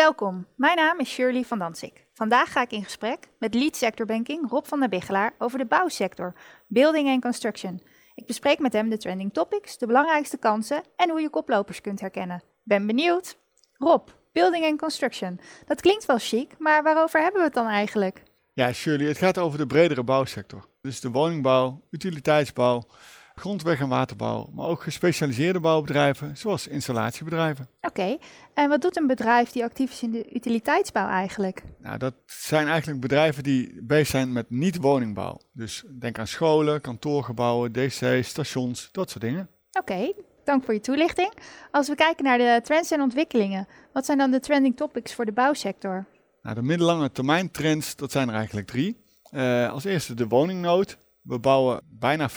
Welkom, mijn naam is Shirley van Dansik. Vandaag ga ik in gesprek met lead sector banking Rob van der Biggelaar over de bouwsector, building and construction. Ik bespreek met hem de trending topics, de belangrijkste kansen en hoe je koplopers kunt herkennen. Ben benieuwd. Rob, building and construction. Dat klinkt wel chic, maar waarover hebben we het dan eigenlijk? Ja, Shirley, het gaat over de bredere bouwsector. Dus de woningbouw, utiliteitsbouw, grondweg- en waterbouw, maar ook gespecialiseerde bouwbedrijven, zoals installatiebedrijven. Oké, en wat doet een bedrijf die actief is in de utiliteitsbouw eigenlijk? Nou, dat zijn eigenlijk bedrijven die bezig zijn met niet-woningbouw. Dus denk aan scholen, kantoorgebouwen, DC's, stations, dat soort dingen. Oké, dank voor je toelichting. Als we kijken naar de trends en ontwikkelingen, wat zijn dan de trending topics voor de bouwsector? Nou, de middellange termijn trends, dat zijn er eigenlijk drie. Uh, als eerste de woningnood. We bouwen bijna 50.000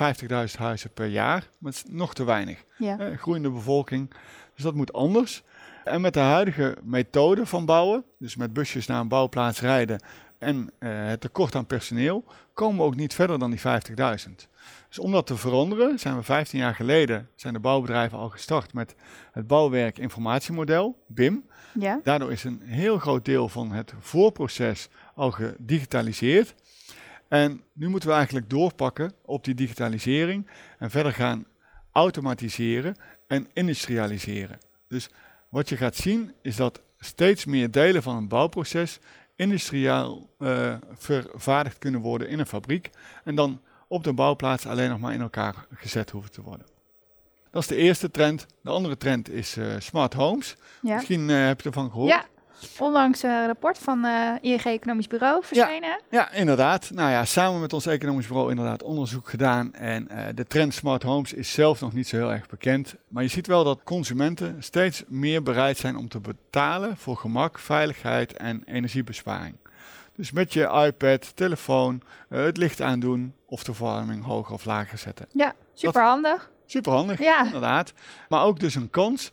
huizen per jaar, maar het is nog te weinig. Ja. Eh, groeiende bevolking, dus dat moet anders. En met de huidige methode van bouwen, dus met busjes naar een bouwplaats rijden en uh, het tekort aan personeel, komen we ook niet verder dan die 50.000. Dus om dat te veranderen, zijn we 15 jaar geleden, zijn de bouwbedrijven al gestart met het bouwwerk informatiemodel, BIM. Ja. Daardoor is een heel groot deel van het voorproces al gedigitaliseerd. En nu moeten we eigenlijk doorpakken op die digitalisering en verder gaan automatiseren en industrialiseren. Dus wat je gaat zien is dat steeds meer delen van een bouwproces industrieel uh, vervaardigd kunnen worden in een fabriek en dan op de bouwplaats alleen nog maar in elkaar gezet hoeven te worden. Dat is de eerste trend. De andere trend is uh, smart homes. Ja. Misschien uh, heb je ervan gehoord. Ja, onlangs een rapport van uh, ING Economisch Bureau verschenen. Ja, ja, inderdaad. Nou ja, samen met ons economisch bureau inderdaad onderzoek gedaan. En uh, de trend smart homes is zelf nog niet zo heel erg bekend. Maar je ziet wel dat consumenten steeds meer bereid zijn om te betalen voor gemak, veiligheid en energiebesparing. Dus met je iPad, telefoon, uh, het licht aandoen of de verwarming hoger of lager zetten. Ja, superhandig. Superhandig, Ja. inderdaad. Maar ook dus een kans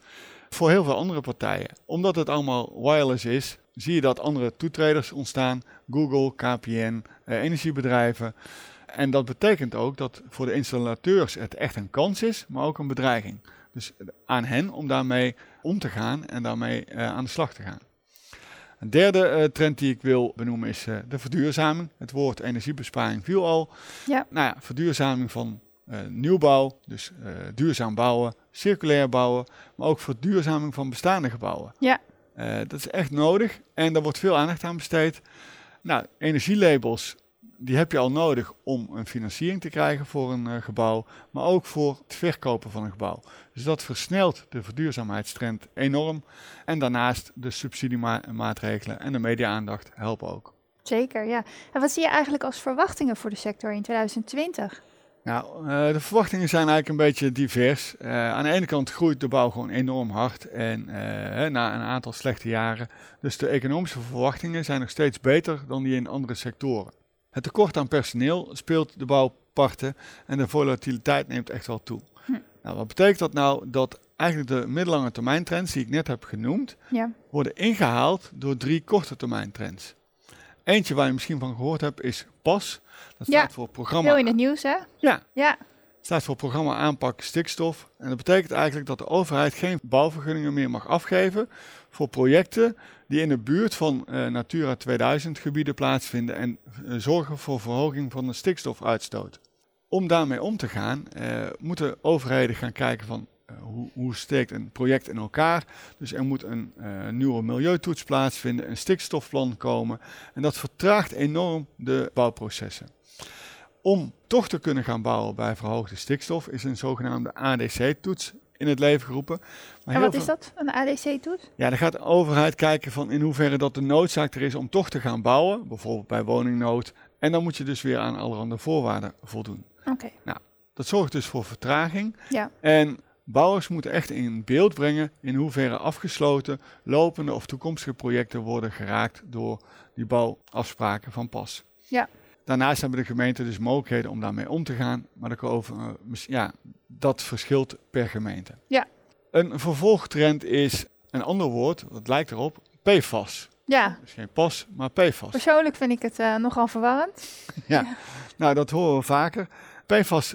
voor heel veel andere partijen. Omdat het allemaal wireless is, zie je dat andere toetreders ontstaan. Google, KPN, eh, energiebedrijven. En dat betekent ook dat voor de installateurs het echt een kans is, maar ook een bedreiging. Dus aan hen om daarmee om te gaan en daarmee uh, aan de slag te gaan. Een derde uh, trend die ik wil benoemen is uh, de verduurzaming. Het woord energiebesparing viel al. Ja. Nou ja, verduurzaming van nieuwbouw, dus duurzaam bouwen, circulair bouwen, maar ook verduurzaming van bestaande gebouwen. Ja. dat is echt nodig en daar wordt veel aandacht aan besteed. Nou, energielabels, die heb je al nodig om een financiering te krijgen voor een gebouw, maar ook voor het verkopen van een gebouw. Dus dat versnelt de verduurzaamheidstrend enorm. En daarnaast de subsidiemaatregelen en de media-aandacht helpen ook. Zeker, ja. En wat zie je eigenlijk als verwachtingen voor de sector in 2020? Nou, uh, de verwachtingen zijn eigenlijk een beetje divers. Uh, aan de ene kant groeit de bouw gewoon enorm hard en uh, na een aantal slechte jaren. Dus de economische verwachtingen zijn nog steeds beter dan die in andere sectoren. Het tekort aan personeel speelt de bouwparten en de volatiliteit neemt echt wel toe. Hm. Nou, wat betekent dat nou? Dat eigenlijk de middellange termijn trends die ik net heb genoemd, Ja. worden ingehaald door drie korte termijn trends. Eentje waar je misschien van gehoord hebt is PAS. Dat Ja, staat voor programma Veel in het nieuws, hè? Ja, Ja. staat voor programma aanpak stikstof. En dat betekent eigenlijk dat de overheid geen bouwvergunningen meer mag afgeven voor projecten die in de buurt van eh, Natura 2000 gebieden plaatsvinden en eh, zorgen voor verhoging van de stikstofuitstoot. Om daarmee om te gaan, eh, moeten overheden gaan kijken van hoe, hoe steekt een project in elkaar. Dus er moet een eh, nieuwe milieutoets plaatsvinden, een stikstofplan komen. En dat vertraagt enorm de bouwprocessen. Om toch te kunnen gaan bouwen bij verhoogde stikstof is een zogenaamde ADC-toets in het leven geroepen. Maar En wat is dat, een ADC-toets? Ja, dan gaat de overheid kijken van in hoeverre dat de noodzaak er is om toch te gaan bouwen, bijvoorbeeld bij woningnood. En dan moet je dus weer aan allerhande voorwaarden voldoen. Oké, Dat zorgt dus voor vertraging. ja. En bouwers moeten echt in beeld brengen in hoeverre afgesloten, lopende of toekomstige projecten worden geraakt door die bouwafspraken van pas. Ja. Daarnaast hebben de gemeenten dus mogelijkheden om daarmee om te gaan, maar dat, over, eh, ja, dat verschilt per gemeente. Ja. Een vervolgtrend is een ander woord, dat lijkt erop, PFAS. Ja, Dus geen pas, maar PFAS. persoonlijk vind ik het eh, nogal verwarrend. Nou, dat horen we vaker. PFAS,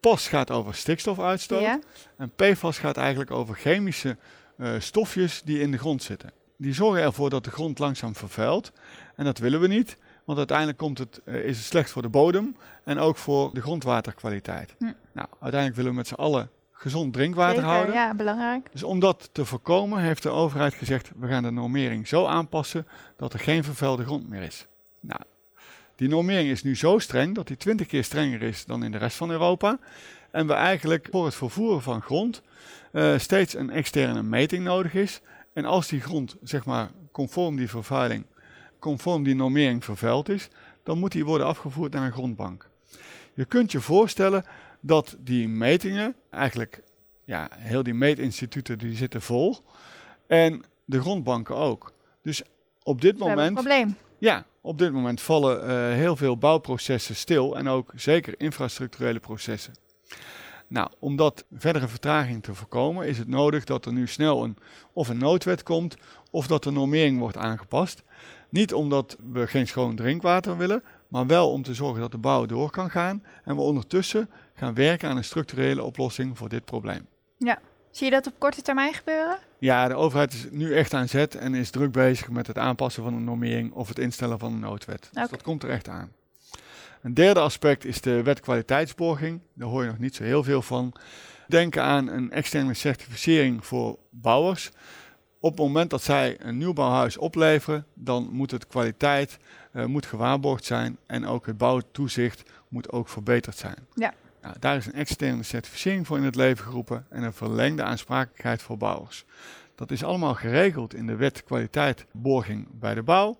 PAS gaat over stikstofuitstoot. Ja. En PFAS gaat eigenlijk over chemische eh, stofjes die in de grond zitten. die zorgen ervoor dat de grond langzaam vervuilt. En dat willen we niet, want uiteindelijk komt het, eh, is het slecht voor de bodem en ook voor de grondwaterkwaliteit. Hm. Nou, uiteindelijk willen we met z'n allen gezond drinkwater Zeker, houden. ja, belangrijk. Dus om dat te voorkomen heeft de overheid gezegd, we gaan de normering zo aanpassen dat er geen vervuilde grond meer is. Nou, die normering is nu zo streng dat die 20 keer strenger is dan in de rest van Europa. En we eigenlijk voor het vervoeren van grond eh, steeds een externe meting nodig is. En als die grond, zeg maar, conform die vervuiling, conform die normering vervuild is, dan moet die worden afgevoerd naar een grondbank. Je kunt je voorstellen dat die metingen, eigenlijk, ja, heel die meetinstituten die zitten vol. En de grondbanken ook. Dus op dit We hebben een moment probleem. ja, op dit moment vallen eh, heel veel bouwprocessen stil en ook zeker infrastructurele processen. Nou, om dat verdere vertraging te voorkomen is het nodig dat er nu snel een, of een noodwet komt of dat de normering wordt aangepast. Niet omdat we geen schoon drinkwater willen, maar wel om te zorgen dat de bouw door kan gaan en we ondertussen gaan werken aan een structurele oplossing voor dit probleem. Zie je dat op korte termijn gebeuren? Ja, de overheid is nu echt aan zet en is druk bezig met het aanpassen van een normering of het instellen van een noodwet. Dus dat komt er echt aan. Een derde aspect is de wet kwaliteitsborging. Daar hoor je nog niet zo heel veel van. Denk aan een externe certificering voor bouwers. Op het moment dat zij een nieuwbouwhuis opleveren, dan moet het kwaliteit eh, moet gewaarborgd zijn en ook het bouwtoezicht moet ook verbeterd zijn. Ja. Nou, daar is een externe certificering voor in het leven geroepen en een verlengde aansprakelijkheid voor bouwers. Dat is allemaal geregeld in de wet kwaliteitborging bij de bouw.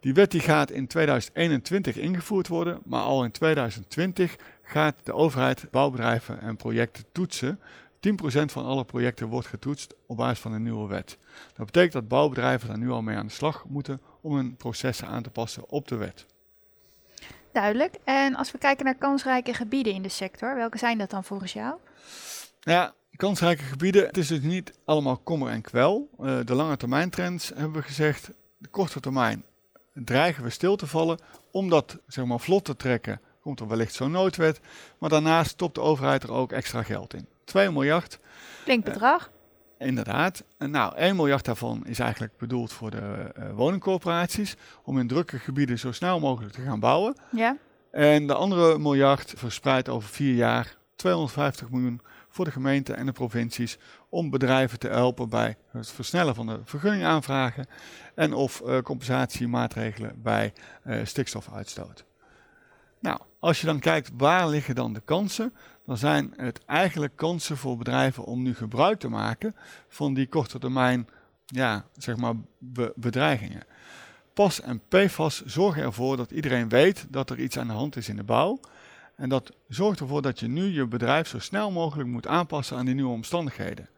Die wet die gaat in 2021 ingevoerd worden, maar al in 2020 gaat de overheid bouwbedrijven en projecten toetsen. 10% van alle projecten wordt getoetst op basis van een nieuwe wet. Dat betekent dat bouwbedrijven daar nu al mee aan de slag moeten om hun processen aan te passen op de wet. Duidelijk. En als we kijken naar kansrijke gebieden in de sector, welke zijn dat dan volgens jou? Ja, kansrijke gebieden, het is dus niet allemaal kommer en kwel. Eh, de lange termijn trends hebben we gezegd, de korte termijn dreigen we stil te vallen. Om dat zeg maar, vlot te trekken, komt er wellicht zo'n noodwet. Maar daarnaast stopt de overheid er ook extra geld in. 2 miljard, Flink bedrag. Inderdaad. Nou, 1 miljard daarvan is eigenlijk bedoeld voor de eh, woningcorporaties. Om in drukke gebieden zo snel mogelijk te gaan bouwen. Ja. En de andere miljard verspreid over vier jaar, 250 miljoen voor de gemeenten en de provincies om bedrijven te helpen bij het versnellen van de vergunningaanvragen en of eh, compensatiemaatregelen bij eh, stikstofuitstoot. Als je dan kijkt waar liggen dan de kansen, dan zijn het eigenlijk kansen voor bedrijven om nu gebruik te maken van die korte termijn ja, zeg maar be- bedreigingen. PAS en PFAS zorgen ervoor dat iedereen weet dat er iets aan de hand is in de bouw. En dat zorgt ervoor dat je nu je bedrijf zo snel mogelijk moet aanpassen aan die nieuwe omstandigheden.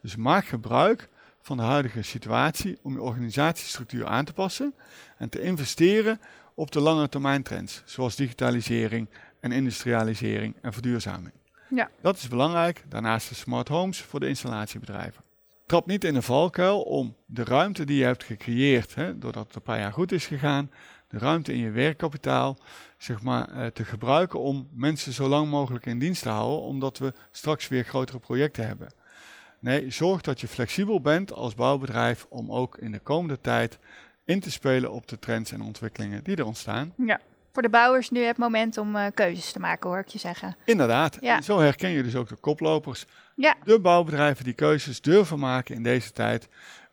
Dus maak gebruik van de huidige situatie om je organisatiestructuur aan te passen en te investeren op de lange termijn trends, zoals digitalisering en industrialisering en verduurzaming. Ja. Dat is belangrijk. Daarnaast de smart homes voor de installatiebedrijven. Trap niet in de valkuil om de ruimte die je hebt gecreëerd, hè, doordat het een paar jaar goed is gegaan, de ruimte in je werkkapitaal, zeg maar, eh, te gebruiken om mensen zo lang mogelijk in dienst te houden, omdat we straks weer grotere projecten hebben. Nee, zorg dat je flexibel bent als bouwbedrijf om ook in de komende tijd in te spelen op de trends en ontwikkelingen die er ontstaan. ja. Voor de bouwers nu het moment om eh, keuzes te maken, hoor ik je zeggen. Inderdaad, Ja. en zo herken je dus ook de koplopers. Ja. De bouwbedrijven die keuzes durven maken in deze tijd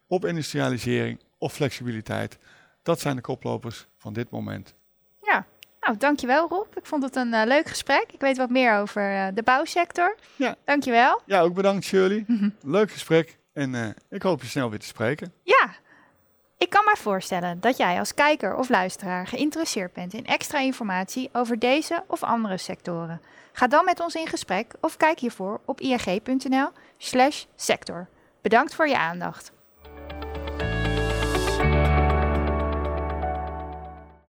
op industrialisering of flexibiliteit. Dat zijn de koplopers van dit moment. Ja. Nou, dankjewel Rob. Ik vond het een eh, leuk gesprek. Ik weet wat meer over eh, de bouwsector. Ja. Dankjewel. Ja, ook bedankt Shirley. Leuk gesprek en ik hoop je snel weer te spreken. Ja, ik kan me voorstellen dat jij als kijker of luisteraar geïnteresseerd bent in extra informatie over deze of andere sectoren. Ga dan met ons in gesprek of kijk hiervoor op ing.nl/sector. Bedankt voor je aandacht.